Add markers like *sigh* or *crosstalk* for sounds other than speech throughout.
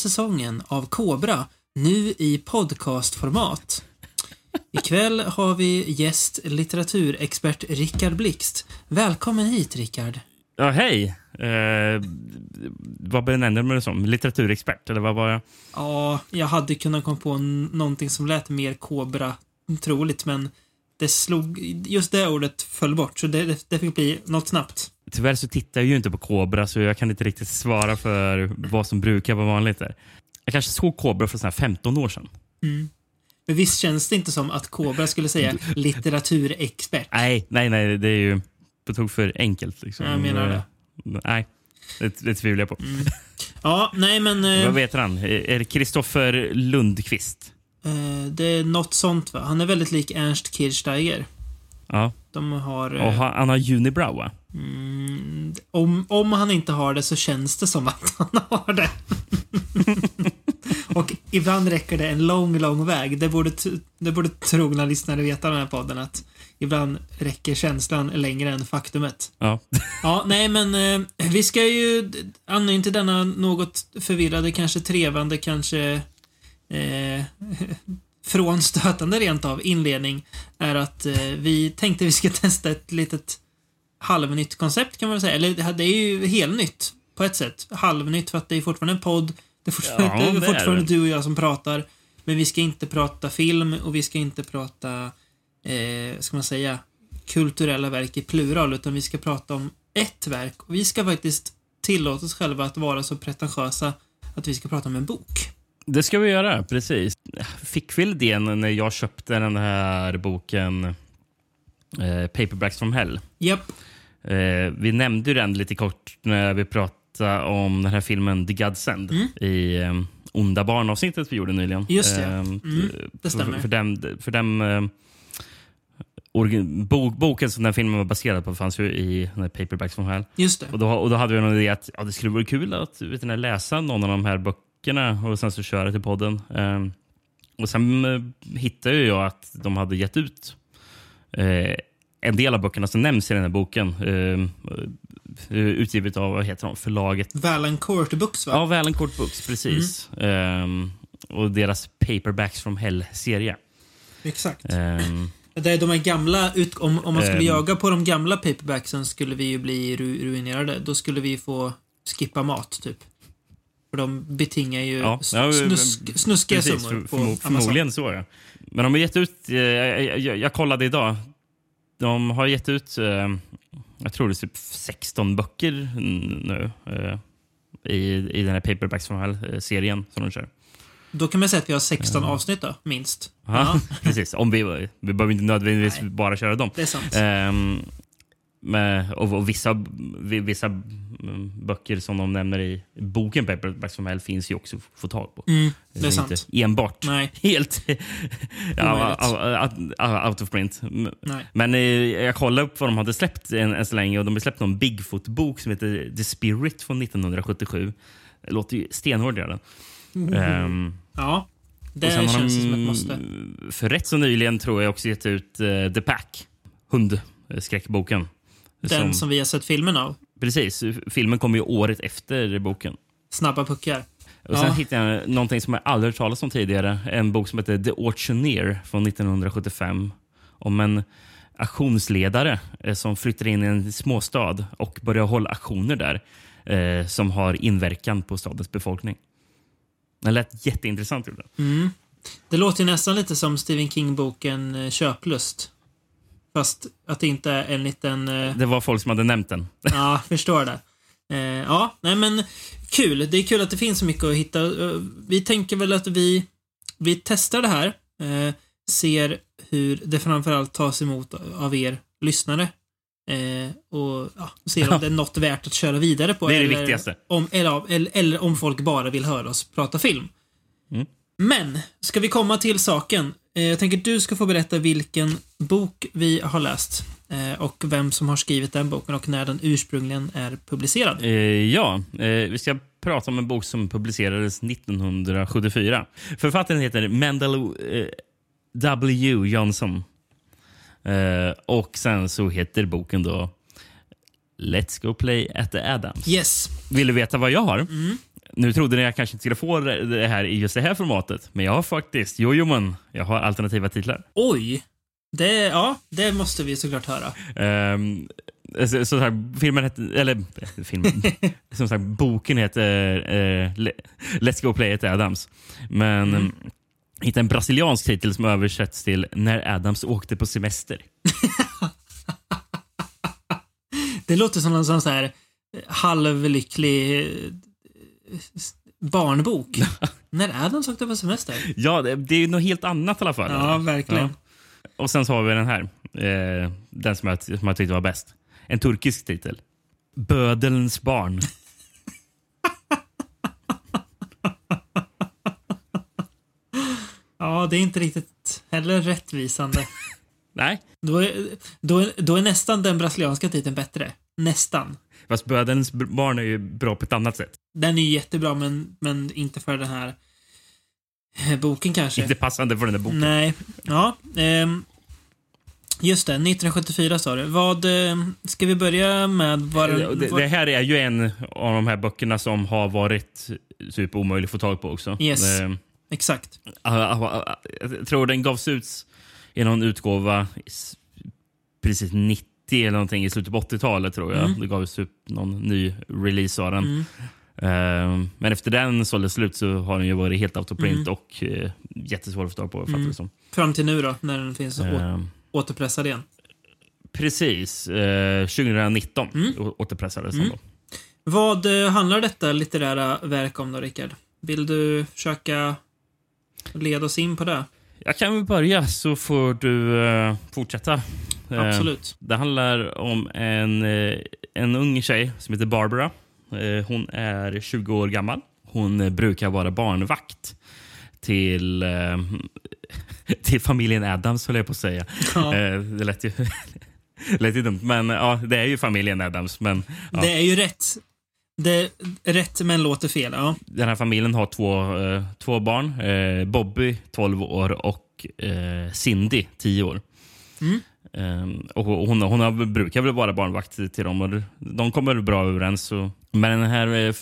säsongen av Kobra, nu i podcastformat. Ikväll har vi gäst litteraturexpert Rickard Blixt. Välkommen hit Rickard. Ja, hej. Eh, vad benämner man det som? Litteraturexpert? Eller vad var jag? Ja, jag hade kunnat komma på någonting som lät mer Kobra troligt, men det slog... Just det ordet föll bort, så det, det, det fick bli något snabbt. Tyvärr så tittar jag ju inte på Kobra så jag kan inte riktigt svara för vad som brukar vara vanligt där. Jag kanske såg Kobra för såna här 15 år sedan. Men visst känns det inte som att Kobra skulle säga *laughs* litteraturexpert? Nej, nej, nej. Det är ju på tok för enkelt. Liksom. Jag menar det. Eh, Nej, det, det tvivlar jag på. Ja, nej men... *laughs* eh, Vad heter han? Är det Kristoffer Lundqvist? Eh, det är något sånt va? Han är väldigt lik Ernst Kirchsteiger. Ja. De har... eh, Och han han har unibrow, va? Mm, om, om han inte har det så känns det som att *laughs* han har det. Och ibland räcker det en lång, lång väg. Det borde, det borde trogna lyssnare veta av den här podden att ibland räcker känslan längre än faktumet. Ja. Ja, nej men eh, vi ska ju anledningen till denna något förvirrade, kanske trevande, kanske eh, *laughs* frånstötande rent av inledning är att eh, vi tänkte vi ska testa ett litet halvnytt koncept kan man väl säga. Eller det är ju helnytt på ett sätt. Halvnytt för att det är fortfarande en podd. Det är fortfarande, Ja, det är fortfarande du och jag som pratar. Men vi ska inte prata film och vi ska inte prata, eh, ska man säga, kulturella verk i plural, utan vi ska prata om ett verk. Och vi ska faktiskt tillåta oss själva att vara så pretentiösa att vi ska prata om en bok. Det ska vi göra, precis. Fick väl idén när jag köpte den här boken eh, Paperbacks from Hell. Japp. Eh, vi nämnde ju den lite kort när vi pratade om den här filmen The Godsend i eh, Onda barn-avsnittet vi gjorde nyligen. Mm. Just det. Eh, Mm, det stämmer. För, för den, för den eh, orgi- bok, boken som den filmen var baserad på fanns ju i den Paperbacks from Hell. Just det. Och då, och då hade vi en idé att ja, det skulle vara kul att vet ni, läsa någon av de här böckerna och sen så köra till podden. Ehm, och sen eh, hittade jag att de hade gett ut eh, en del av böckerna som nämns i den här boken. ehm, eh, utgivet av vad heter de, förlaget Valancourt Books, va? Ja, Valancourt Books, precis. Ehm, och deras Paperbacks from Hell-serie. Exakt. Ehm, Det är de här gamla, om, om man skulle Ehm. jaga på de gamla paperbacksen skulle vi ju bli ru, ruinerade. Då skulle vi få skippa mat, typ. För de betingar ju Ja, snusk, snuskiga Precis, summor för, på Amazon. förmodligen så. Ja. Men de har gett ut... Eh, jag, jag, jag kollade idag. De har gett ut, eh, jag tror det är typ 16 böcker nu eh, i, i den här Paperbacks from Hell-serien som de kör. Då kan man säga att vi har 16 avsnitt då, minst. Ja, *laughs* precis. Om vi, vi behöver inte nödvändigtvis Nej. bara köra dem. Det är sant. Med, och, och vissa, vi- vissa mm, böcker som de nämner i boken Paperbacks from Hell finns ju också att få tag på. Mm, det är sant. Inte enbart Nej, *laughs* helt ja, out- of print. Nej. Men eh, jag kollade upp vad de hade släppt än, än så länge och de har släppt någon Bigfoot-bok som heter The Spirit från 1977. Det låter ju stenhårt. gör den. Ehm, Ja, det känns de, som ett måste. För rätt så nyligen tror jag också gett ut eh, The Pack, hundskräckboken. Den som vi har sett filmen av. Precis, filmen kom ju året efter boken. Snabba puckar. Och sen Ja. hittade jag någonting som jag aldrig hört talas om tidigare. En bok som heter The Auctioneer från 1975. Om en auktionsledare eh, som flyttar in i en småstad och börjar hålla auktioner där. Eh, som har inverkan på stadens befolkning. Det lät jätteintressant. det. Mm. Det låter nästan lite som Stephen King-boken eh, Köplust. Fast att det inte är en liten... eh, Det var folk som hade nämnt den. *laughs* Ja, förstår det. Eh, ja, nej men kul. Det är kul att det finns så mycket att hitta. Eh, Vi tänker väl att vi, vi testar det här. Eh, ser hur det framförallt tas emot av er lyssnare. Och ja, ser om det är något värt att köra vidare på. Det är det eller, viktigaste. Om, eller, eller, eller om folk bara vill höra oss prata film. Mm. Men, ska vi komma till saken? Eh, jag tänker att du ska få berätta vilken bok vi har läst. Eh, och vem som har skrivit den boken och när den ursprungligen är publicerad. Eh, ja, vi ska prata om en bok som publicerades 1974. Författaren heter Mendel W. Johnson. Och sen så heter boken då Let's Go Play at the Adams. Yes. Vill du veta vad jag har? Mm. Nu trodde ni jag kanske inte skulle få det här i just det här formatet, men jag har faktiskt, jojo man, jag har alternativa titlar. Oj. Det, ja, det måste vi såklart höra. Um, så, så här, filmen heter, eller eh, filmen, *laughs* som sagt, boken heter uh, Let's Go Play at Adams. Men mm. um, hittade en brasiliansk titel som översätts till När Adams åkte på semester. *laughs* det låter som en sån så här eh, halvlycklig barnbok. När Adams åkte på semester. Ja, det, det är något helt annat i alla fall. Ja, verkligen. Ja. Och sen så har vi den här. Eh, den som jag, som jag tyckte var bäst. En turkisk titel. Bödelns barn. ja, det är inte riktigt heller rättvisande. *laughs* Nej. Då är, då, är, då är nästan den brasilianska titeln bättre. Nästan. Fast Bödelns barn är ju bra på ett annat sätt. Den är ju jättebra, men, men inte för den här eh, boken kanske. Inte passande för den där boken. Nej. Ja. Ehm, just det, 1974 sa du. Vad... Eh, ska vi börja med? Var, det, det, här är ju en av de här böckerna som har varit typ omöjlig att få tag på också. Yes. Ehm, Exakt. Jag tror den gavs ut i någon utgåva precis 90 eller någonting i slutet på 80-talet tror jag. Mm. Det gavs upp någon ny release av den. Mm. Uh, men efter den såldes slut så har den ju varit helt autoprint mm. och uh, jättesvår att få tag på. Mm. Som. Fram till nu då, när den finns uh, återpressad igen? Precis. Uh, 2019 mm. återpressades den. Mm. Då. Vad handlar detta litterära verk om då, Rickard? Vill du försöka leda oss in på det? Jag kan väl börja så får du uh, fortsätta. Absolut. Det handlar om en, eh, en ung tjej som heter Barbara. Eh, hon är 20 år gammal. Hon brukar vara barnvakt till, eh, *laughs* till familjen Adams, höll jag på att säga. Ja. Det lät ju, *laughs* lät ju dumt, men ja, det är ju familjen Adams. Men, ja. Det är ju rätt. Det rätt, men låter fel. Ja. Den här familjen har två, två barn. Bobby, 12 år, och Cindy, 10 år. Mm. Um, och hon, hon har, brukar väl vara barnvakt till dem och de kommer bra överens. Och, men den här eh,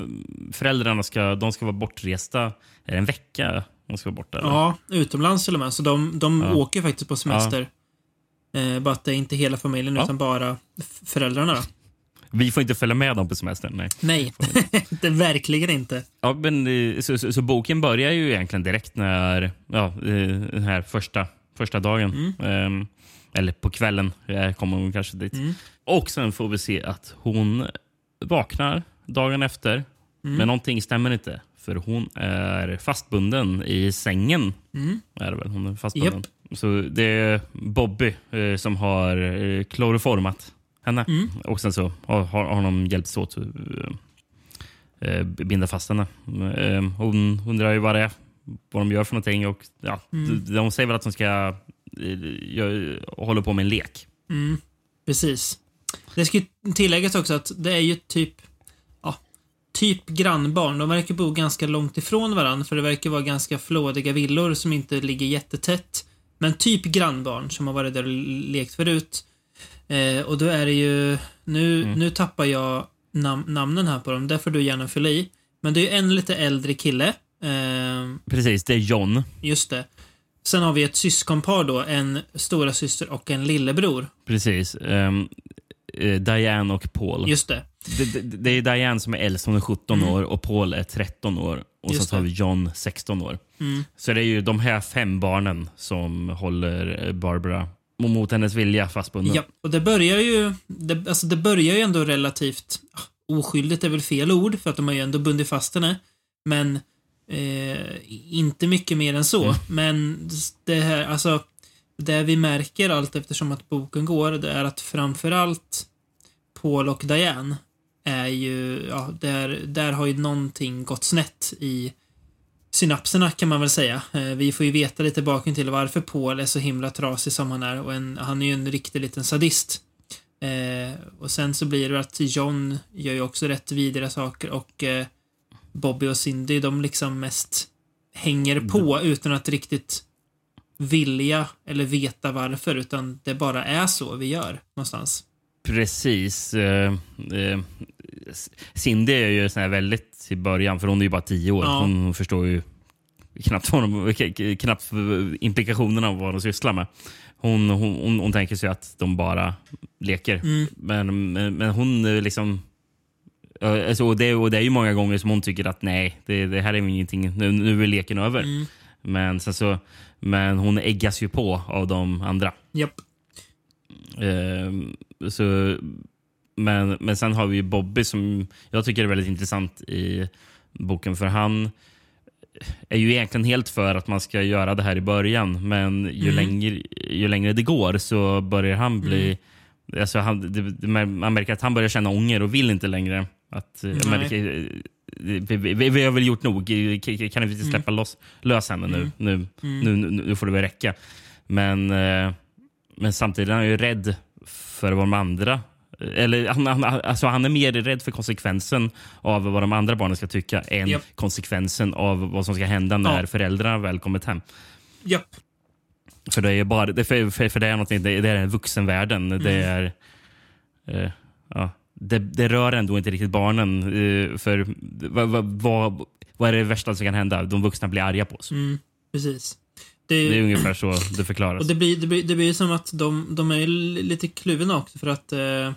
föräldrarna ska, de ska vara bortresta en vecka. De ska vara borta, eller? Ja, utomlands till och med. Så de, de ja. åker faktiskt på semester. Ja. Eh, bara att det är inte hela familjen ja. utan bara föräldrarna. Då. Vi får inte följa med dem på semestern. Nej, nej *laughs* det verkligen inte. Ja, men, eh, så, så, så, boken börjar ju egentligen direkt när ja, eh, den här första, första dagen. Mm. Um, eller på kvällen kommer hon kanske dit. Mm. Och sen får vi se att hon vaknar dagen efter. Mm. Men någonting stämmer inte. För hon är fastbunden i sängen. Mm. Är väl. Hon är fastbunden. Yep. Så det är Bobby eh, som har eh, kloroformat henne. Mm. Och sen så har, har de hjälpts åt att eh, eh, binda fast henne. Eh, hon undrar ju vad det är, vad de gör för någonting. Och, ja, mm. de, säger väl att de ska jag håller på med en lek. Mm, precis. Det ska tilläggas också att det är ju typ typ grannbarn. De verkar bo ganska långt ifrån varandra för det verkar vara ganska flådiga villor som inte ligger jättetätt. Men typ grannbarn som har varit där och lekt förut. Eh, och då är det ju... Nu, mm. nu tappar jag nam namnen här på dem. Där får du gärna fylla i. Men det är ju en lite äldre kille. Eh, Precis, det är John. Just det. Sen har vi ett syskonpar då, en stora syster och en lillebror. Precis. Um, Diane och Paul. Just det. Det, det, det är Diane som är äldst, hon är 17 mm. år och Paul är 13 år. Och Just så har vi John, 16 år. Mm. Så det är ju de här fem barnen som håller Barbara mot hennes vilja fastbunden. Ja, och det börjar ju, det, alltså det börjar ju ändå relativt ah, oskyldigt är väl fel ord för att de har ju ändå bundit fast henne. Men Eh, inte mycket mer än så, mm. men det här, alltså, det vi märker allt eftersom att boken går, det är att framförallt Paul och Diane är ju, ja, där, där har ju någonting gått snett i synapserna kan man väl säga. Eh, vi får ju veta lite bakgrund till varför Paul är så himla trasig som han är och en, han är ju en riktig liten sadist. Eh, och sen så blir det att John gör ju också rätt vidriga saker och eh, Bobby och Cindy, de liksom mest hänger på utan att riktigt vilja eller veta varför, utan det bara är så vi gör någonstans. Precis. Eh, eh, Cindy är ju sån här väldigt i början, för hon är ju bara tio år. Ja. Hon förstår ju knappt, k- knappt implikationerna av vad de sysslar med. Hon, hon, hon, hon tänker sig att de bara leker. Mm. Men, men, men hon är liksom... eh, Alltså, och, det, och det är ju många gånger som hon tycker att nej, det, det här är ingenting. Nu, nu är leken över. Mm. Men, sen så, men hon äggas ju på av de andra. Japp. Ehm, så, men, men sen har vi ju Bobby som jag tycker är väldigt intressant i boken. För han är ju egentligen helt för att man ska göra det här i början. Men ju, Mm. längre, ju längre det går så börjar han bli... Alltså han, det, man märker att han börjar känna ånger och vill inte längre. Att, eh, märker, eh, vi, vi, vi, har väl gjort nog. Kan kan vi inte släppa loss, lös henne nu? Nu, nu, nu? Nu får det väl räcka. Men, eh, men samtidigt är han ju rädd för vad de andra... Eller han, han, alltså han är mer rädd för konsekvensen av vad de andra barnen ska tycka än Japp. konsekvensen av vad som ska hända när Ja. föräldrarna väl kommit hem. Japp. För det är bara det, för, för, för det är någonting, det, det är vuxenvärlden. Det är... Eh, ja, det, det rör ändå inte riktigt barnen. Eh, för vad, vad, vad, vad är det värsta som kan hända? De vuxna blir arga på oss. Mm, precis. Det är, Det är ungefär så det förklaras. och det blir, det blir, det blir som att de, de är li- lite kluvna också för att eh,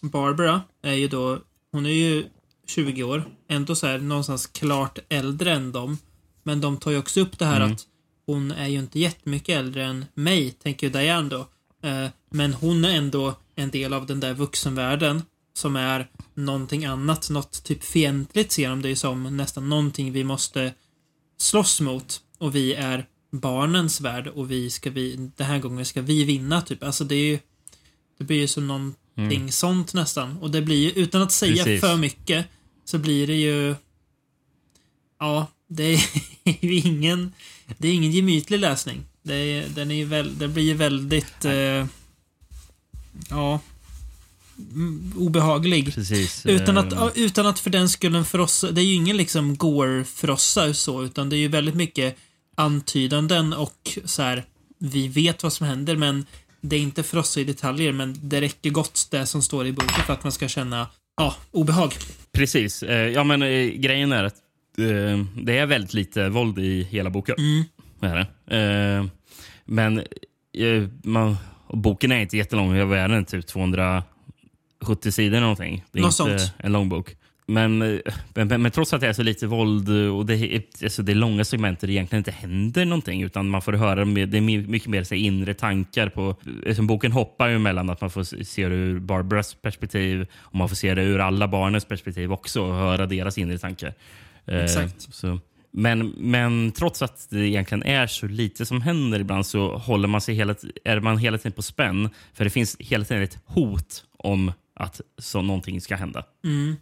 Barbara är ju då, hon är ju 20 år, ändå så här någonstans klart äldre än dem. Men de tar ju också upp det här Mm. att hon är ju inte jättemycket äldre än mig, tänker ju Diane då. Eh, men hon är ändå en del av den där vuxenvärlden som är någonting annat, något typ fientligt ser de det ju som, nästan någonting vi måste slåss mot och vi är barnens värld och vi ska vi, den här gången ska vi vinna typ. Alltså det är ju, det blir ju som någonting sånt nästan. Och det blir ju, utan att säga Precis. för mycket, så blir det ju, ja, det är *laughs* ju ingen, det är ingen gemytlig läsning. Det, är, den är ju väl, det blir ju väldigt, eh, ja, mm, obehaglig. Precis. Utan att, eh, utan att för den skullen frossa, det är ju ingen liksom gore-frossa så, utan det är ju väldigt mycket antydanden och så här, vi vet vad som händer men det är inte frossa i detaljer men det räcker gott det som står i boken för att man ska känna, ja, obehag. Precis. Eh, ja, men eh, grejen är att eh, det är väldigt lite våld i hela boken. Mm. Det är det. Men man, boken är inte jättelång. Vad är den? Typ 270 sidor någonting. Det är Något inte sånt. en lång bok. Men, eh, men, men, men trots att det är så lite våld och det är, alltså det är långa segment där det egentligen inte händer någonting utan man får höra med, det är my- mycket mer så inre tankar. på alltså, Boken hoppar ju mellan att man får se det ur Barbaras perspektiv och man får se det ur alla barnens perspektiv också och höra deras inre tankar. Eh, Exakt. Så. Men, men trots att det egentligen är så lite som händer ibland så håller man sig hela, är man hela tiden på spänn. För det finns hela tiden ett hot om att så någonting ska hända. Mm.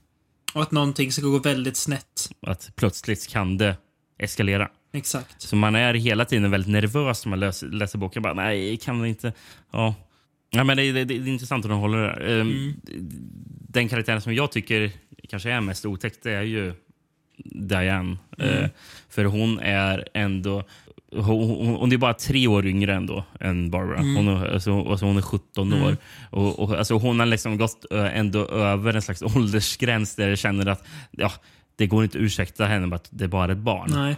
Och att någonting ska gå väldigt snett. Att plötsligt kan det eskalera. Exakt. Så man är hela tiden väldigt nervös när man läser, läser boken. Bara, Nej, kan det inte... Ja. Ja, men det, är- det, det är intressant att de håller det. Ehm, Den karaktären som jag tycker kanske är mest otäckt är ju Diane. Eh, för hon är ändå... Hon, hon, är bara tre år yngre ändå än Barbara. Hon, är, alltså, alltså hon är 17 år. Och, och, alltså hon har liksom gått ändå över en slags *laughs* åldersgräns där jag känner att ja, det går inte att ursäkta henne med att det är bara ett barn. Nej.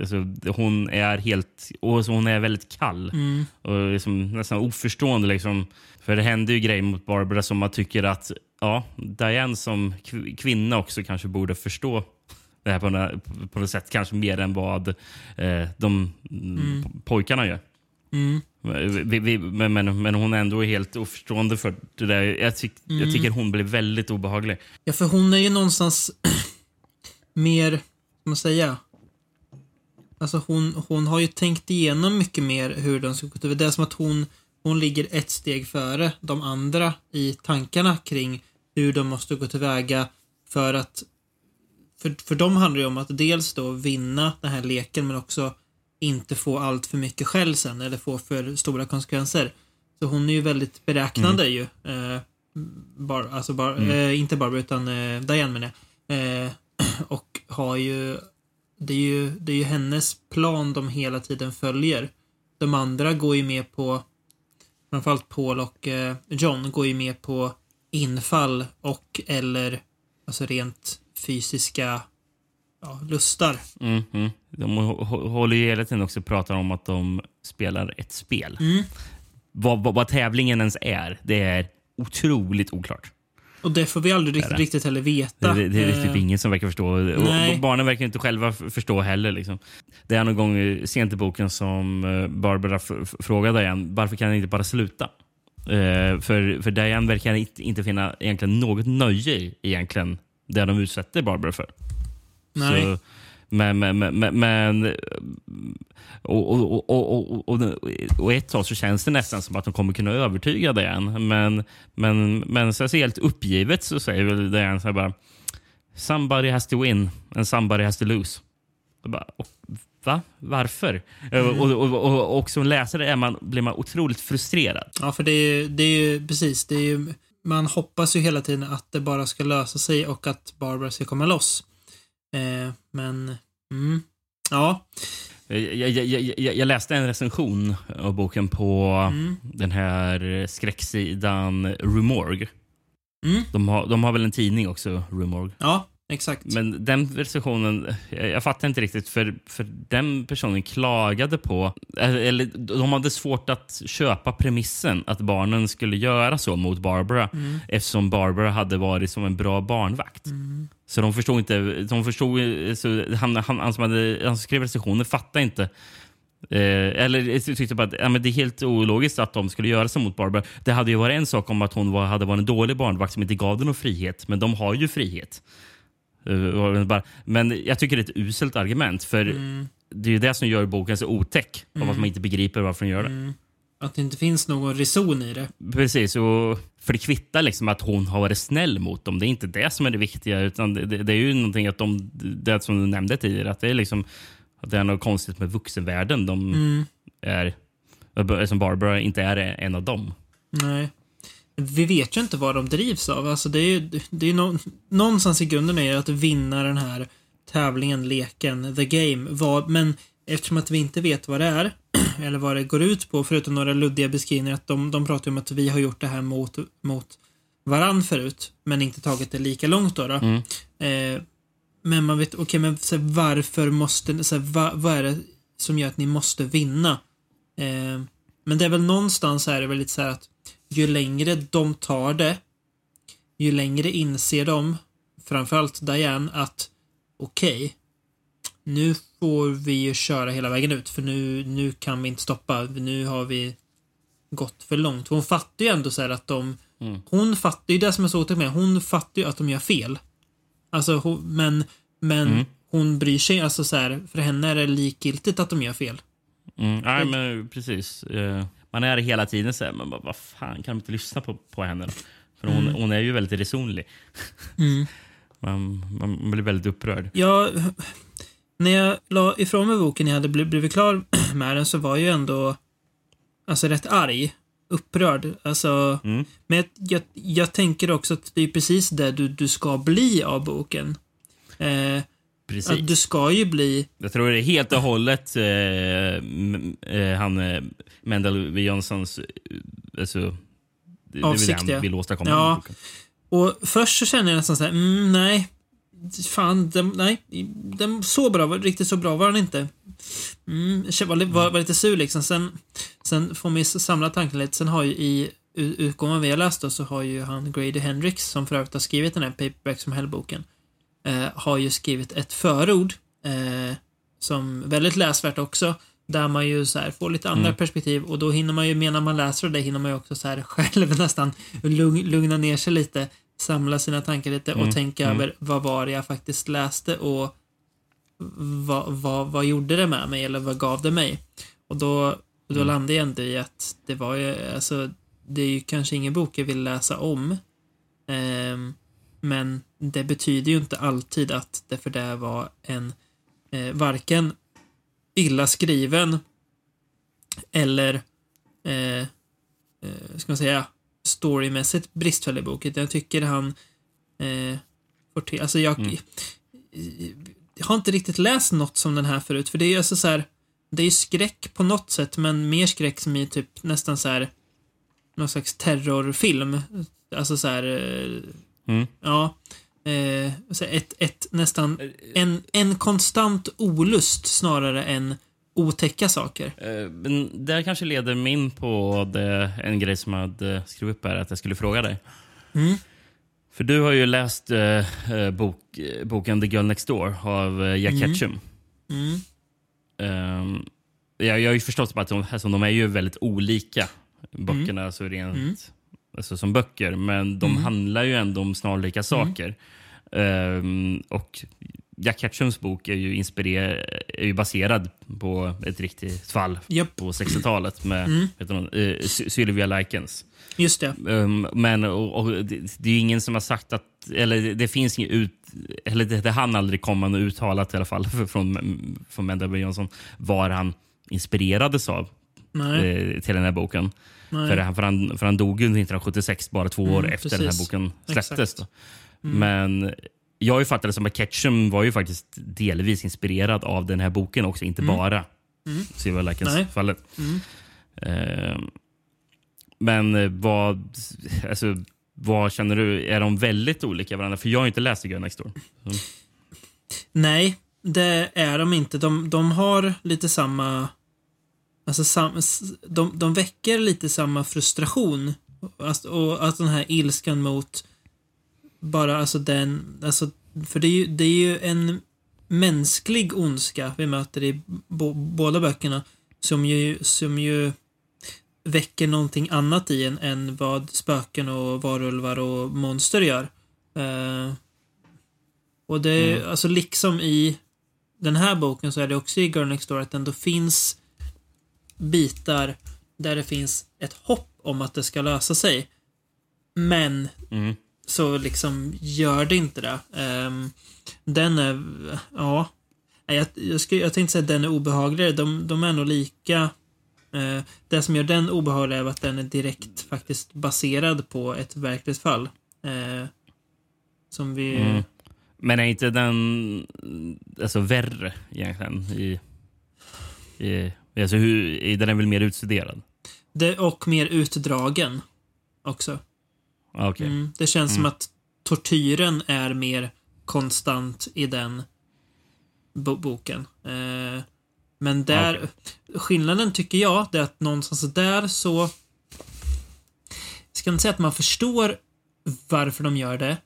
Alltså, hon är helt och så hon är väldigt kall Mm. och liksom nästan oförstående. Liksom. För det händer ju grejer mot Barbara som man tycker att ja, Diane som kv- kvinna också kanske borde förstå det här på, nå- på något sätt. Kanske mer än vad eh, de mm. pojkarna gör. Mm. Vi, vi, men, men, men hon är ändå helt oförstående för det där. Jag, tyck, jag tycker hon blir väldigt obehaglig. Ja, för hon är ju någonstans *clears throat* mer, vad man säga? Alltså hon, hon har ju tänkt igenom mycket mer hur den ska gå till. Det är som att hon, hon ligger ett steg före de andra i tankarna kring hur de måste gå tillväga för att för, för dem handlar det om att dels då vinna den här leken men också inte få allt för mycket skäll sen eller få för stora konsekvenser. Så hon är ju väldigt beräknande ju. Eh, bar, alltså bar, eh, inte Barbara utan eh, Diane menar jag. Eh, *clears throat* och har ju det, är ju det är ju hennes plan de hela tiden följer. De andra går ju med på framförallt Paul och eh, John går ju med på infall och eller alltså rent fysiska ja, lustar. Mm, mm. De hå- håller ju hela tiden också och pratar om att de spelar ett spel. Mm. Vad, vad, vad tävlingen ens är, det är otroligt oklart. Och det får vi aldrig riktigt, det. riktigt heller Det, veta. det, det är typ Eh, ingen som verkar förstå. nej. Och barnen verkar inte själva förstå heller. Liksom. Det är någon gång sent i boken som eh, Barbara frågar Diane varför kan han inte bara sluta? Eh, för, för Diane verkar inte, finna egentligen något nöje egentligen det de utsätter Barbara för. Nej. Så, men, men, men, men, och, och, och, och, och, ett tag så känns det nästan som att de kommer kunna övertyga Diane. Men, men, men så, helt uppgivet så säger väl Diane så här bara Somebody has to win and somebody has to lose. Jag bara, och, va? Varför? Och, och, och, och, och som läsare är man, blir man otroligt frustrerad. Ja, för det är ju, det är ju precis, det är ju, man hoppas ju hela tiden att det bara ska lösa sig och att Barbara ska komma loss. Eh, men, mm, ja. Jag, jag, jag, jag, läste en recension av boken på Mm. den här skräcksidan Rumorg. Mm. De har, de har väl en tidning också, Rumorg. Ja, exakt. Men den recensionen, jag, jag fattar inte riktigt för, för den personen klagade på, eller de hade svårt att köpa premissen att barnen skulle göra så mot Barbara Mm. eftersom Barbara hade varit som en bra barnvakt. Så de förstod inte, de förstod, så han, han, han, som hade, han som skrev recensionen fattade inte Eh, eller tyckte bara att ja, men det är helt ologiskt att de skulle göra så mot Barbara. Det hade ju varit en sak om att hon var, hade varit en dålig barnvakt som inte gav dem någon frihet. Men de har ju frihet. Eh, men jag tycker det är ett uselt argument. För det är ju det som gör boken så otäck. Av att man inte begriper varför den gör det. Att det inte finns någon reson i det. Precis, och för det kvittar liksom att hon har varit snäll mot dem. Det är inte det som är det viktiga. Utan det, det, är ju någonting att de, det som du nämnde tidigare, att det är liksom att det är något konstigt med vuxenvärlden. De är, som Barbara inte är en av dem. Nej. Vi vet ju inte vad de drivs av. Alltså det är ju, det är nå- någonstans i grunden är det att vinna den här tävlingen, leken, the game. Vad, men eftersom att vi inte vet vad det är, *clears throat* eller vad det går ut på, förutom några luddiga beskrivningar, att de, de pratar om att vi har gjort det här mot, mot varann förut, men inte tagit det lika långt då. då. Eh, men man vet, okej, men så här, varför måste, så här, va, vad är det som gör att ni måste vinna? Eh, men det är väl någonstans är det väl lite så här att ju längre de tar det, ju längre inser de, framförallt Diane, att okej, nu får vi ju köra hela vägen ut för nu, nu kan vi inte stoppa. Nu har vi gått för långt. Hon fattar ju ändå så här att de, hon fattar ju det som är så otäckt med, hon fattar ju att de gör fel. Alltså, hon, men, men hon bryr sig, alltså så här, för henne är det likgiltigt att de gör fel. Mm, nej, men precis. Man är hela tiden så här, men vad vad fan, kan de inte lyssna på, på henne? Då? För hon, hon är ju väldigt resonlig. *laughs* man, man blir väldigt upprörd. Jag, när jag la ifrån mig boken, jag hade bli- blivit klar *clears throat* med den, så var jag ju ändå alltså rätt arg. Upprörd. Alltså, Mm. men jag, jag, jag tänker också att det är precis det du, du ska bli av boken. Eh, Precis. att du ska ju bli... Jag tror det är helt och hållet eh, eh, han eh, Mendel. Johnsons... Eh, alltså, det, det det Avsikt, han vill åstadkomma Ja. Och först så känner jag nästan så här, mm, nej. Fan, den, nej. Den så bra, riktigt så bra var den inte. Mm, var, var, var lite sur liksom. Sen, sen får man samla tanken lite. Sen har ju i utgåvan vi har läst då, så har ju han Grady Hendrix, som för övrigt har skrivit den här Paperback som Hell-boken, eh, har ju skrivit ett förord eh, som väldigt läsvärt också. Där man ju så här får lite andra Mm. perspektiv och då hinner man ju, medan man läser det, hinner man ju också så här *laughs* själv nästan lugn, lugna ner sig lite, samla sina tankar lite och Mm, tänka mm. över vad var det jag faktiskt läste och vad, vad, vad gjorde det med mig eller vad gav det mig? Och då, då Mm. landade jag ändå i att det var ju, alltså, det är ju kanske ingen bok jag vill läsa om. Ehm, men det betyder ju inte alltid att det för det var en eh, varken illa skriven eller eh, eh, ska man säga storymässigt bristfällig bok. Jag tycker han eh, får till, alltså jag, Mm. jag har inte riktigt läst något som den här förut, för det är ju alltså så här, det är ju skräck på något sätt, men mer skräck som i typ nästan så här någon slags terrorfilm. Alltså så här, eh, Mm. ja. Eh, så ett, ett nästan, en, en konstant olust snarare än otäcka saker. Eh, Men det här kanske leder mig in på det, en grej som jag hade skrivit upp här, att jag skulle fråga dig. Mm. För du har ju läst eh, eh, bok, eh, boken The Girl Next Door av Jack Mm. Ketchum. Mm. Ehm, jag, jag har ju förstått att de, alltså, de är ju väldigt olika, böckerna, alltså rent, Mm. Alltså, som böcker. Men de Mm. handlar ju ändå om snarlika saker. Ehm, och Jack Ketchums bok är ju, inspirer- är ju baserad på ett riktigt fall Japp. på 60-talet med Mm. Sy- Sylvia Likens. Just det. Um, men och, och det, det är ingen som har sagt att... Eller det, finns inget ut... Eller det, det hann aldrig komma något uttalat i alla fall *laughs* från, från Menda. Johnson var han inspirerades av eh, till den här boken. För, han, för, han, för han dog ju 1976, bara två år Mm, efter den här precis. boken släpptes. Då. Men jag har ju fattat det som att Ketchum var ju faktiskt delvis inspirerad av den här boken också, inte bara Mm. Nej. Likens-fallet. Mm. Eh, men eh, vad, alltså, vad känner du? Är de väldigt olika varandra? För jag har inte läst The Girl Next Door. Nej, det är de inte. De, de har lite samma... Alltså sam, de, de väcker lite samma frustration. Alltså, och att den här ilskan mot bara alltså den... Alltså, för det är ju, det är ju en mänsklig ondska vi möter i bo, båda böckerna. Som ju, som ju väcker någonting annat i en än vad spöken och varulvar och monster gör. Eh, och det är alltså liksom i den här boken så är det också i Girl Next Door att det ändå finns bitar där det finns ett hopp om att det ska lösa sig. Men Mm. så liksom gör det inte det. Ehm, den är, ja. Jag, jag, skulle, jag tänkte säga att den är obehagligare. De, de är nog lika. Eh, det som gör den obehaglig är att den är direkt faktiskt baserad på ett verkligt fall. Eh, som vi... Mm. Men är inte den alltså, värre egentligen? I, i, alltså, hur, är den är väl mer utstuderad? Det, och mer utdragen också. Ah, Okej. Mm, det känns som att tortyren är mer konstant i den bo boken. Eh, men där, skillnaden tycker jag, är att någonstans där så... Jag ska inte säga att man förstår varför de gör det,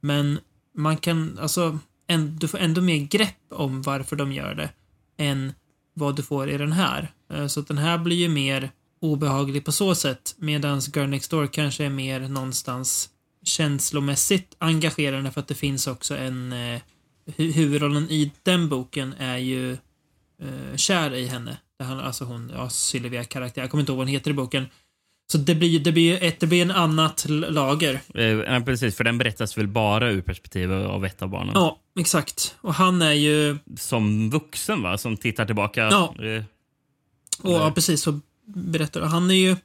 men man kan, alltså, en, du får ändå mer grepp om varför de gör det än vad du får i den här. Eh, så att den här blir ju mer obehaglig på så sätt, medan Girl Next Door kanske är mer någonstans känslomässigt engagerande för att det finns också en... Eh, huvudrollen i den boken är ju eh, kär i henne. Det handlar alltså hon, ja, Sylvia karaktär. Jag kommer inte ihåg vad hon heter i boken. Så det blir det blir, ett, det blir en annat lager. Eh, ja, precis, för den berättas väl bara ur perspektivet av ett av barnen. Ja, exakt. Och han är ju... Som vuxen, va? Som tittar tillbaka. Ja. Eh, Och ja, precis så berättar du. Han är ju eh,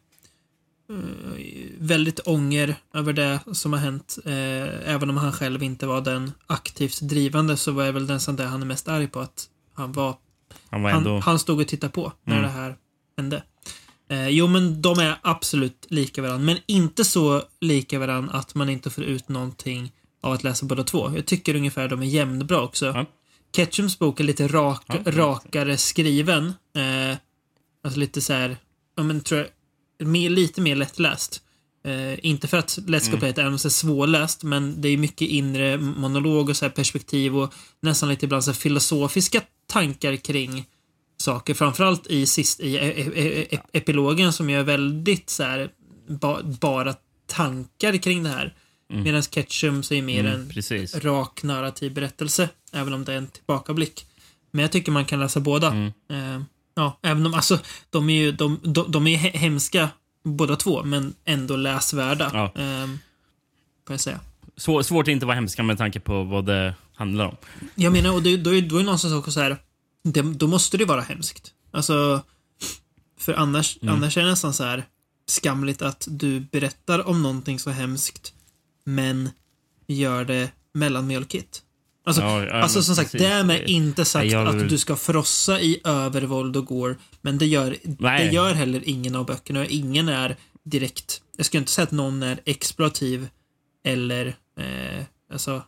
väldigt ånger över det som har hänt. Eh, även om han själv inte var den aktivt drivande så var det väl nästan det han är mest arg på. Att han var han var ändå... Han, han stod och tittade på när Mm. det här hände. Eh, jo, men de är absolut lika varandra. Men inte så lika varandra att man inte får ut någonting av att läsa båda två. Jag tycker ungefär de är jämnbra också. Ja. Ketchums bok är lite rak, Ja, rakare skriven. Eh, alltså lite så här, ja men tror jag, mer, lite mer lättläst. Eh, inte för att Let's Go Mm. Play It är svårläst, men det är mycket inre monolog och så perspektiv och nästan lite ibland så filosofiska tankar kring saker. Framförallt i, sist, i e- e- e- epilogen som gör väldigt så här, ba, bara tankar kring det här. Mm. Medan Ketchum så är mer Mm, en precis. rak narrativ berättelse, även om det är en tillbakablick. Men jag tycker man kan läsa båda. Mm. Eh, ja, även om alltså, de är ju de, de, de är he- hemska båda två, men ändå läsvärda. Ja. Eh, får jag säga. Svår, svårt att inte vara hemska med tanke på vad det handlar om. Jag menar, och det, är, då är det någonstans också så här, det, då måste det vara hemskt. Alltså, för annars, Mm. annars är det nästan så här skamligt att du berättar om någonting så hemskt, men gör det mellanmjölkigt. Alltså, Ja, ja, alltså som sagt, precis. därmed inte sagt jag vill- att du ska frossa i övervåld och går, men det gör, Nej. det gör heller ingen av böckerna. Ingen är direkt. Jag skulle inte säga att någon är exploativ eller eh, alltså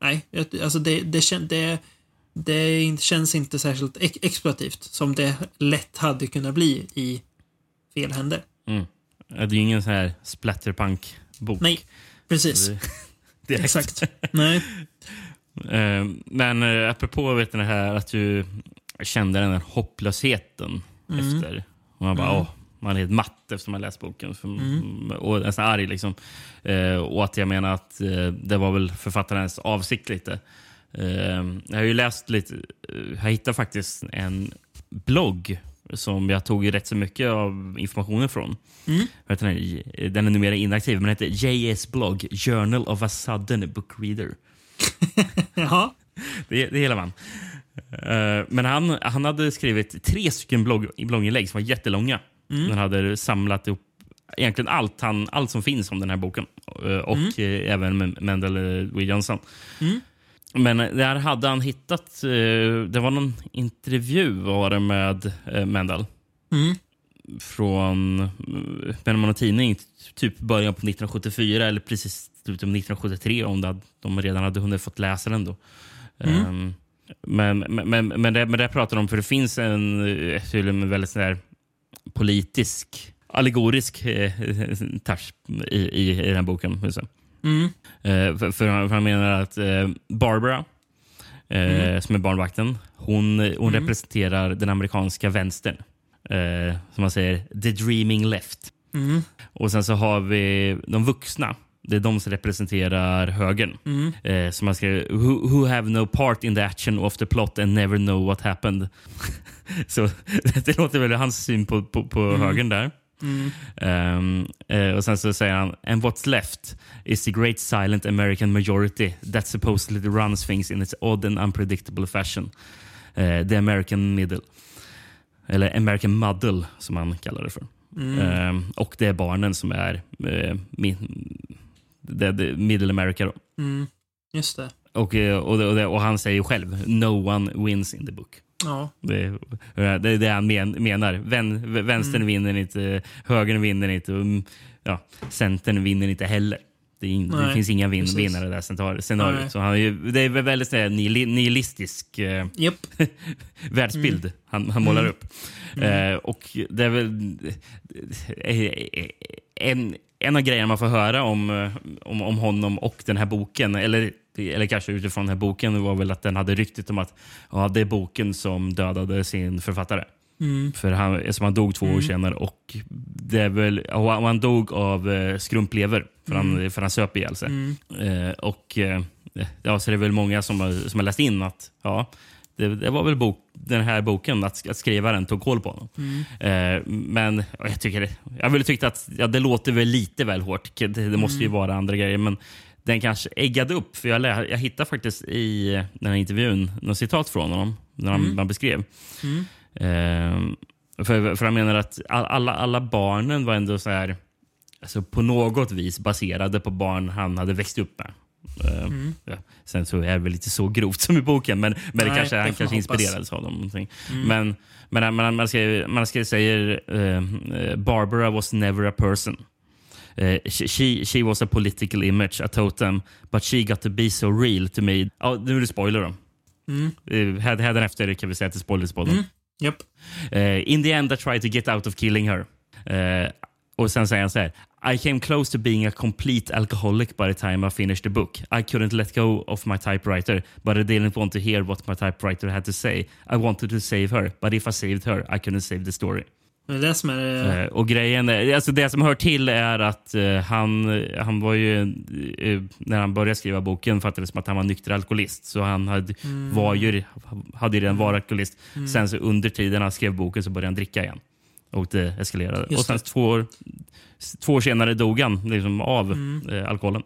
Nej, alltså det, det, det, det känns inte särskilt ex exploativt som det lätt hade kunnat bli i fel händer. Mm. Det är ingen sån här splatterpunk-bok. Nej, precis. *laughs* Exakt. Nej. *laughs* Eh, Men eh, apropå vet det här att du kände den här hopplösheten Mm. efter. Och man bara, åh, man är helt matt efter man läst boken. Mm. Och nästan arg liksom. Eh, och att jag menar att det var väl författarens avsikt lite. Eh, jag har ju läst lite, eh, jag hittade faktiskt en blogg som jag tog rätt så mycket av informationen från. Mm. Du, Den är numera inaktiv, men den heter JS blogg, Journal of a sudden book reader. *laughs* Jaha. Det, det gillar man. Eh, men han, han hade skrivit tre stycken blogg, blogginlägg som var jättelånga. Han hade samlat ihop egentligen allt, han, allt som finns om den här boken. Eh, och eh, även Mendel Williamson. Mm. Men eh, där hade han hittat... eh, det var någon intervju var det med uh, Mendel. Mm. Från uh, Benjamin Tidning, typ början på 1974 eller precis slutet av 1973 om det, de redan hade hunnit fått läsa den då. Mm. Ehm, men, men, men, men, det, men det pratar de om, för det finns en, eh, en väldigt sån här politisk, allegorisk eh, *laughs* touch i, i, i den boken. Mm. Eh, för, för, han, menar att eh, Barbara, eh, som är barnvakten, hon, hon representerar den amerikanska vänstern. Som man säger, the dreaming left. Mm. Och sen så har vi de vuxna. Det är de som representerar högern. Mm. Eh, som man ska, who, who have no part in the action of the plot and never know what happened. *laughs* så *laughs* det låter väl hans syn på, på, på högern där. Mm. Eh, och sen så säger han And what's left is the great silent American majority that supposedly runs things in its odd and unpredictable fashion. Eh, the American middle. Eller American muddle som han kallar det för. Mm. Ehm, och det är barnen som är eh, mi, det, det, middle America. Då. Mm. Just det. Och, och, och, och han säger själv No one wins in the book. Ja. Det, det är det han men, menar. Vän, vänstern vinner inte, högern vinner inte mm, ja, centern vinner inte heller. Det, in, det finns inga vin, precis. vinnare scenari- scenariot. Nej. Så han är ju, det är väl väldigt sådär nihili- nihilistisk eh, Japp. *laughs* världsbild Mm. han, han målar upp. Eh, och det är väl eh, en, en av grejerna man får höra om, eh, om, om honom och den här boken, eller, eller kanske utifrån den här boken, var väl att den hade ryktet om att ja, det är boken som dödade sin författare. Mm. För han, eftersom han dog två år senare och det är väl, och han dog av eh, skrumplever för, han, för han söp ihjäl sig. Mm. Eh, och, eh, ja, så det är väl många som har, som har läst in att ja, det, det var väl bok, den här boken, att, att skrivaren tog koll på honom. Eh, men ja, jag tycker jag ville att ja, det låter väl lite väl hårt. Det, det måste ju vara andra grejer. Men den kanske äggade upp. För jag, jag hittade faktiskt i den här intervjun något citat från honom när han, han beskrev. Eh, för, för han menar att all- alla, alla barnen var ändå så här alltså på något vis baserade på barn han hade växt upp med. Eh, ja. Sen så är det väl inte så grovt som i boken, men, men det Nej, kanske, han kanske inspirerades av dem. någonting. Men, men man, man, ska, man ska säga eh, eh, Barbara was never a person. Eh, she, she, was a political image, a totem, but she got to be so real to me. Ja, nu är det spoiler då. Mm. Uh, Hädanefter kan vi säga att det är spoilers på den. Mm. Japp. Eh, in the end I tried to get out of killing her. Eh, och sen säger han så här. I came close to being a complete alcoholic by the time I finished the book. I couldn't let go of my typewriter, but I didn't want to hear what my typewriter had to say. I wanted to save her, but if I saved her, I couldn't save the story. Det är det som är... Eh, och grejen är, alltså det som hör till är att eh, han, han var ju, eh, när han började skriva boken fattades det som att han var nykter alkoholist. Så han hade, var ju, hade ju redan varit alkoholist. Sen så under tiden han skrev boken så började han dricka igen. Och det eskalerade. Just och sen det. två år, två år senare dog han liksom, av eh, alkoholen.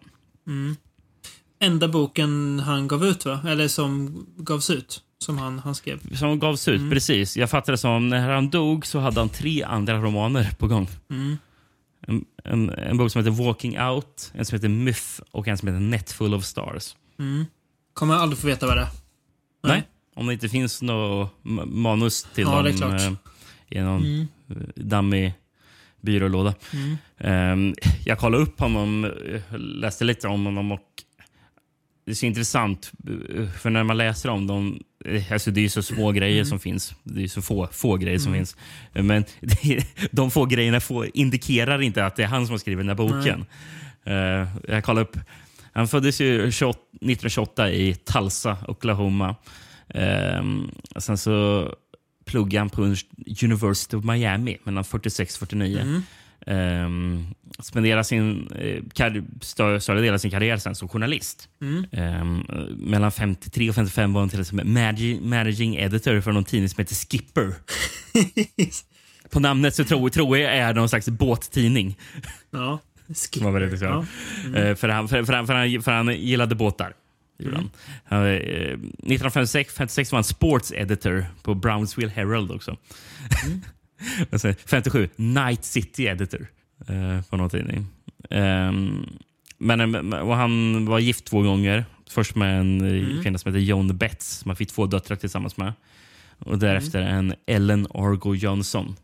Enda boken han gav ut, va? Eller som gavs ut. Som han, han skrev. Som gavs Mm. ut, precis. Jag fattade det som när han dog så hade han tre andra romaner på gång. Mm. En, en, en bok som heter Walking Out, en som heter Myth och en som heter Net Full of Stars. Mm. Kommer jag aldrig få veta vad det är. Nej. Om det inte finns något ma- manus till Ja, dem eh, i någon Mm. dammig byrålåda. Ehm, jag kollade upp honom, eh, läste lite om honom och det är så intressant, för när man läser om dem, eh, alltså det är så små grejer som finns. Det är så få, få grejer som finns. Men det, *laughs* de få grejerna få, indikerar inte att det är han som har skrivit den här boken. Eh, jag kollade upp, han föddes ju 28, 1928 i Tulsa, Oklahoma. Um, sen så pluggade han på University of Miami mellan 46 och 49. Um, spenderade sin eh, större, större del av sin karriär sen som journalist. Um, mellan 53 och 55 var han till exempel managing, editor för någon tidning som heter Skipper. *laughs* På namnet så tror, tror jag är någon slags båttidning. ja. Som var väldigt Ja. Eh, för, han, för, för, han, för, han, för han gillade båtar. gjorde Han. Han, eh, 1956 56 var han sports editor på Brownsville Herald också. *laughs* Sen 57, Night City editor eh, på någon tidning. Ehm, men, eh, och han var gift två gånger. Först med en mm. kvinna som heter Joan Betts som han fick två döttrar tillsammans med. Och därefter en Ellen Argo Johnson.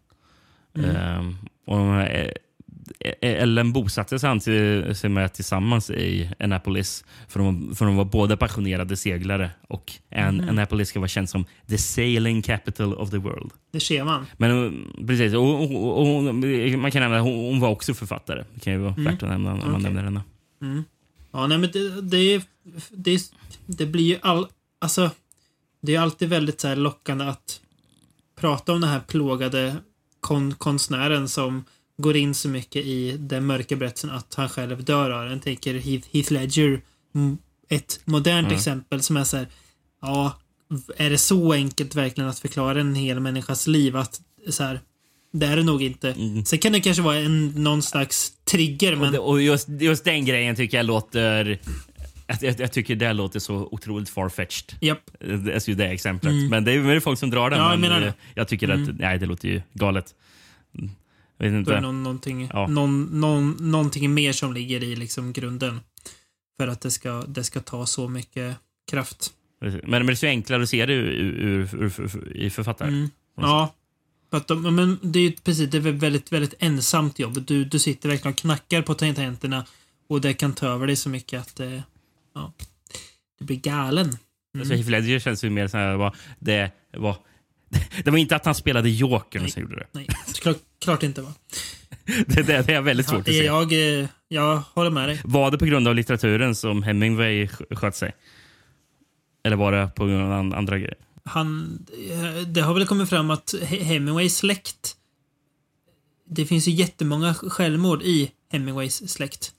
Ehm, och, eh, Ellen bosatte sig han till, sig med tillsammans i Annapolis. För de, för de var båda passionerade seglare. Och en, Annapolis ska vara känd som the sailing capital of the world. Det ser man. Men eh, precis, och, och, och, man kan nämna hon, hon var också författare. Det kan ju vara värt att nämna om man Okej. nämner henne. Ja, nej men det, det, är- det, det blir ju all... Alltså, det är alltid väldigt så lockande att prata om den här plågade kon, konstnären som går in så mycket i den mörka berättelsen att han själv dör av den. Tänker Heath, Heath Ledger, mm, ett modernt Mm. exempel som är så här, ja, är det så enkelt verkligen att förklara en hel människas liv att så här, det är det nog inte. Sen kan det kanske vara en, någon slags trigger, men Och, det, och just, just den grejen tycker jag låter... Jag, jag, tycker det låter så otroligt farfetched. japp. Det är ju det exemplet. Men det är ju folk som drar den. Ja, jag men det. jag tycker att nej, det låter ju galet. Mm. Jag vet Då är inte. någon, någonting, Ja. någon, någon, någonting mer som ligger i liksom grunden. För att det ska, det ska ta så mycket kraft. Men, men det är så enklare att se det ur, ur, ur, i författare. Mm. Ja. De, men det är ju precis, det är väldigt, väldigt ensamt jobb. Du, du sitter verkligen och knackar på tangenterna och det kan ta över dig så mycket att det, ja, du blir galen. Alltså, Heath Ledger känns ju mer så här, det var... *laughs* Det var inte att han spelade Jokern Nej. som gjorde det. Nej, klart, klart inte va? *laughs* Det, det, det är väldigt svårt Ja, att se. jag, eh, jag håller med dig. Var det på grund av litteraturen som Hemingway sk- sköt sig? Eller var det på grund av an- andra grejer? han, eh, det har väl kommit fram att He- Hemingways släkt det finns ju jättemånga självmord i Hemingways släkt.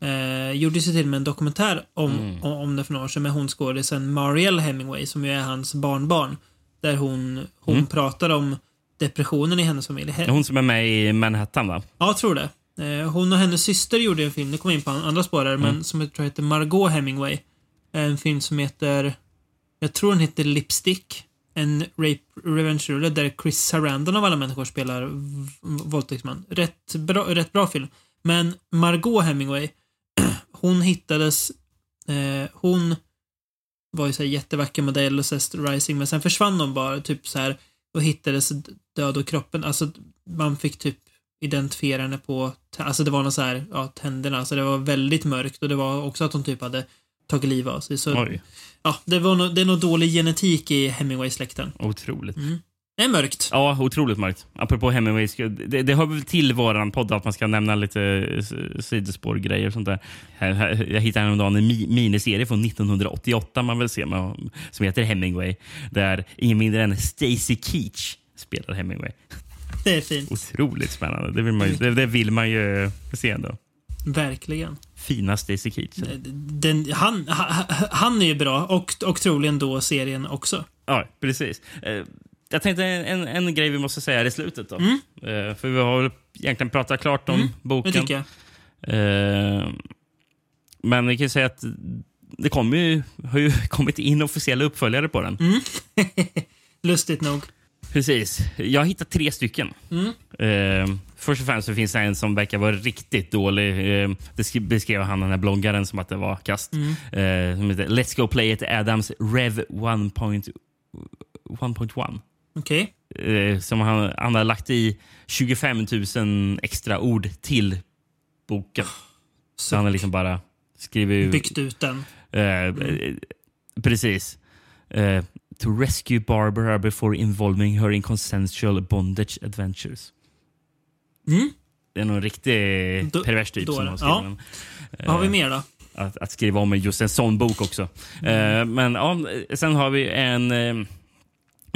Eh, gjordes ju till och med en dokumentär om, Mm. om, om det för några år sedan med hon skådisen Marielle Hemingway som ju är hans barnbarn. Där hon, hon Mm. pratar om depressionen i hennes familj. Hon som är med i Manhattan va? Ja, jag tror det. Eh, hon och hennes syster gjorde en film, nu kommer in på andra spår här, Mm. men som jag tror heter Margot Hemingway. En film som heter, jag tror den heter Lipstick. En rape revenge thriller där Chris Sarandon av alla människor spelar våldtäktsman. Rätt bra, rätt bra film. Men Margot Hemingway, *clears throat* hon hittades, eh, hon var ju så här jättevacker modell och Zest Rising, men sen försvann hon bara typ så här och hittades död och kroppen. Alltså man fick typ identifiera henne på, alltså det var något så här, ja, tänderna, så det var väldigt mörkt och det var också att hon typ hade tagit livet av sig. Så, Oj, ja, det var nog, det är nog dålig genetik i Hemingway-släkten. otroligt. Det är mörkt. Ja, otroligt mörkt. Apropå Hemingway, det, det hör väl till våran podd att man ska nämna lite eh, sidospårgrejer och sånt där. Jag hittade häromdagen en mi, miniserie från 1988 man vill se med, som heter Hemingway. Där ingen mindre än Stacy Keach spelar Hemingway. Det är fint. Otroligt spännande. Det vill man ju, det, det vill man ju se ändå. Verkligen. Fina Stacy Keach. Den, han, ha- han är ju bra och, och troligen då serien också. Ja, precis. Jag tänkte en, en grej vi måste säga i slutet. Då. Mm. Eh, För vi har väl egentligen pratat klart om Mm, boken. Eh, Men vi kan ju säga att det kommer ju, har ju *laughs* kommit in officiella uppföljare på den. Mm. *laughs* Lustigt nog. Precis. Jag har hittat tre stycken. Mm. Eh, först och främst så finns det en som verkar vara riktigt dålig. Eh, det sk- beskrev han, den här bloggaren, som att det var kast. Mm. Eh, som heter Let's Go Play It Adams Rev 1.1. 1.1. Okej. eh, som han, han har lagt i 25 000 extra ord till boken. Så han har liksom bara skrivit... Byggt ut den. Eh, Precis. Eh, to rescue Barbara before involving her in consensual bondage adventures. Mm. Det är någon riktig Då- pervers typ som har skrivit Ja. den. Vad har vi mer då? att, att skriva om just en sån bok också. Mm. Men ja, sen har vi en,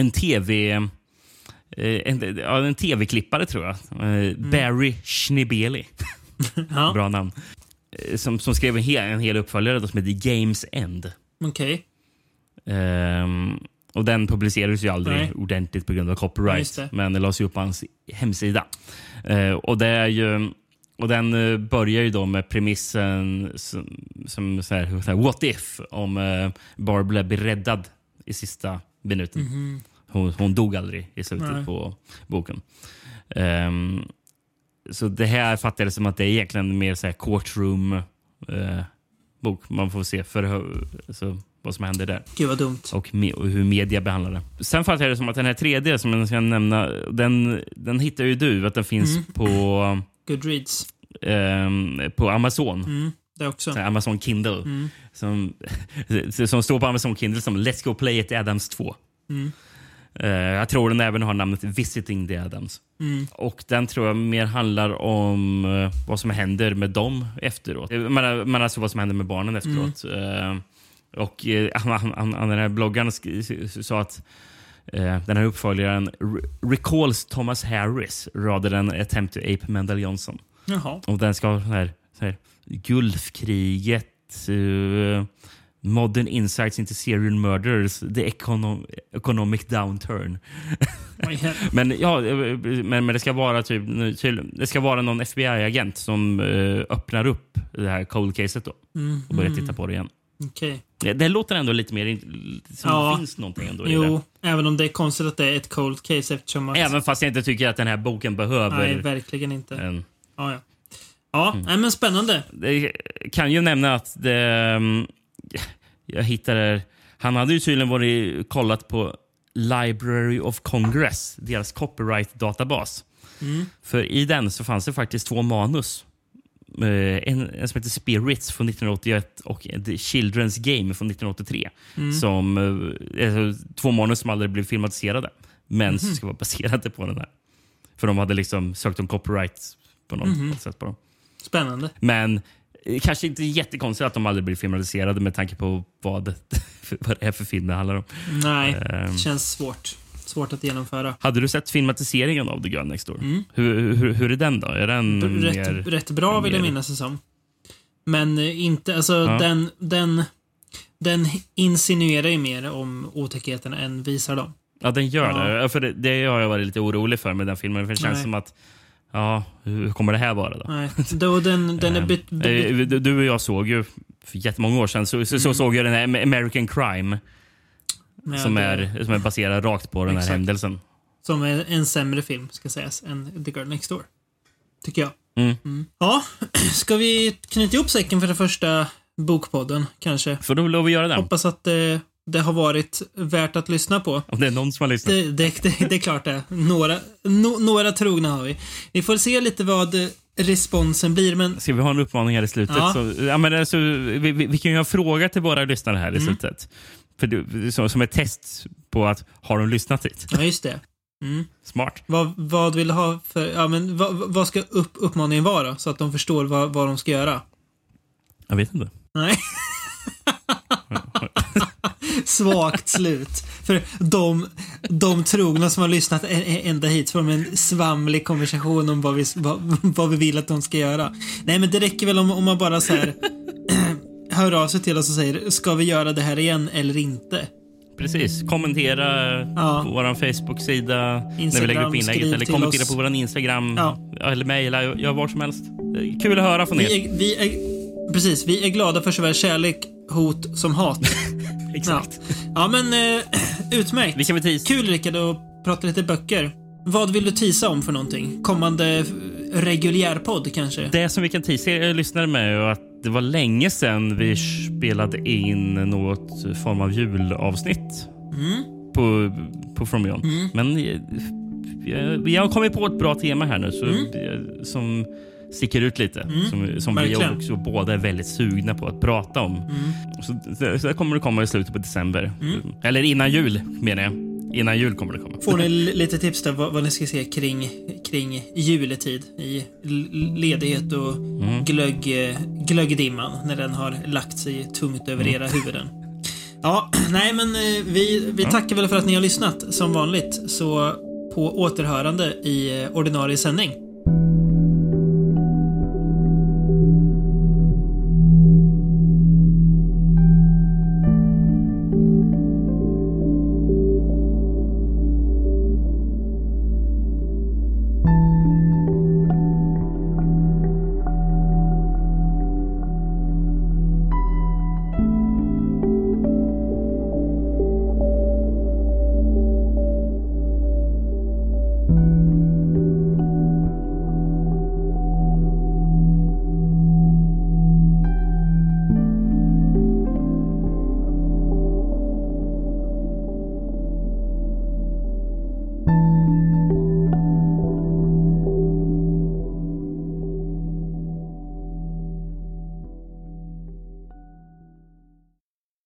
en tv... eh, En, ja, en tv-klippare, tror jag. Eh, Barry Schnibeli. Mm. *laughs* Ja, Bra namn. Eh, Som, som skrev en hel, en hel uppföljare då, som heter Games End. okej. Ehm, och den publicerades ju aldrig Nej. ordentligt på grund av Ja, copyright. det. men den lades upp på hans hemsida. Eh, och det är ju... Och den eh, börjar ju då med premissen som, som så här, what if om uh, Barbara blir räddad i sista minuten. Hon, hon dog aldrig i slutet. Nej. på boken. Ehm, så det här fattar jag som att det är egentligen mer så här courtroom eh, bok. Man får se förhör, alltså, vad som händer där Gud vad dumt. och, me- och hur media behandlar det. Sen fattar jag det som att den här tredje som jag ska nämna, den, den hittar ju du att den finns Mm. på, Goodreads. ehm, på Amazon. Mm, Amazon Kindle. Mm. Som, *laughs* som står på Amazon Kindle som Let's Go Play It Adams 2. Mm. Eh, jag tror den även har namnet Visiting the Adams. Mm. Och den tror jag mer handlar om eh, vad som händer med dem efteråt. Eh, Men, men alltså vad som händer med barnen efteråt. Eh, och han, han, han, den här bloggaren sa att den här uppföljaren re- recalls Thomas Harris rather than attempt to ape Mendel Johnson. Jaha. Och den ska ha så här, så här, Gulfkriget, Modern insights into serial murders, the econo economic downturn. *laughs* Men, ja, men, men det ska vara typ det ska vara någon FBI-agent som eh, öppnar upp det här cold caset då Mm. och börjar titta på det igen. Okej. Det, det låter ändå lite mer som Ja. det finns någonting ändå i Jo, även om det är konstigt att det är ett cold case eftersom att... det. Även fast jag inte tycker att den här boken behöver Nej, verkligen inte. en... Ja, ja. Ja, Mm. nej, men spännande. Det kan ju nämna att det, mm, jag hittade... Han hade ju tydligen varit kollat på Library of Congress, deras copyright-databas. Mm. För i den så fanns det faktiskt två manus. Eh, En, en som heter Spirits från 1981 och The Children's Game från 1983. Mm. Som, eh, alltså, två manus som aldrig blev filmatiserade, men som ska vara *laughs* baserade på den här. För de hade liksom sökt om copyright på något Mhm. sätt på dem. Spännande. Men eh, kanske inte jättekonstigt att de aldrig blir filmatiserade med tanke på vad, *laughs* vad det är för film det handlar om. Nej, Ehm. det känns svårt. Svårt att genomföra. Hade du sett filmatiseringen av The Girl Next Door? Mm. Hur, hur, hur är den då? Är den Rätt, mer... rätt bra vill jag minnas det som. Men eh, inte, alltså Ja. den, den, den insinuerar ju mer om otäckheterna än visar dem. Ja, den gör Ja. det. För det. Det har jag varit lite orolig för med den filmen. För det känns Nej. som att, ja, hur kommer det här vara då? Nej, då den, den är Ehm, bit, bit, eh, du- och jag såg ju för jättemånga år sedan så, så, Mm. såg jag den här American Crime med- som, är, som är baserad rakt på den här Exakt. händelsen. som är en sämre film, ska sägas, än The Girl Next Door. Tycker jag. Mm. Ja, *clears throat* ska vi knyta ihop säcken för den första bokpodden, kanske? Får du lov att göra den? Hoppas att det, det har varit värt att lyssna på. Om det är någon som har lyssnat. Det, det, det, det är klart det. Några, no, några trogna har vi. Vi får se lite vad responsen blir, men Ska vi ha en uppmaning här i slutet? Ja. Så, ja, men alltså, vi, vi, vi kan ju ha en fråga till våra lyssnare här i Mm. slutet. För du, som, som ett test på att har de lyssnat hit? ja, just det. Mm. Smart. Vad, vad vill du ha för, ja men vad, vad ska upp, uppmaningen vara? Så att de förstår vad, vad de ska göra. Jag vet inte. Nej. *laughs* Svagt slut. För de, de trogna som har lyssnat ända hit får en svamlig konversation om vad vi, vad, vad vi vill att de ska göra. Nej, men det räcker väl om, om man bara så här *clears throat* hör av sig till oss och säger ska vi göra det här igen eller inte? Precis. Kommentera Ja. på vår Facebook-sida när vi lägger upp inlägget. Eller kommentera på vår Instagram. Ja. Eller mejla. Gör vad som helst. Kul att höra från er. Vi är, vi är, precis, vi är glada för såväl kärlek, hot som hat. *laughs* Ja, Exakt. ja men eh, utmärkt. Vi kan väl teasa. Kul Rickard att prata lite böcker. Vad vill du tisa om för någonting? Kommande eh, reguljärpodd kanske? Det som vi kan teasa er lyssnare med är att det var länge sedan vi spelade in något form av julavsnitt. Mm. på, på From Beyond. Mm. Men eh, jag, jag har kommit på ett bra tema här nu så, Mm. eh, som sticker ut lite. Som, som vi också båda är väldigt sugna på att prata om. Mm. Så, så, så det kommer det komma i slutet på december. Eller innan jul, menar jag. Innan jul kommer det komma. Får ni lite tips där vad, vad ni ska se kring, kring juletid i ledighet och Mm. glögg, eh, glöggdimman när den har lagt sig tungt över Mm. era huvuden. Ja, *clears throat* nej men eh, vi, vi tackar väl för att ni har lyssnat som vanligt. Så på återhörande i eh, ordinarie sändning.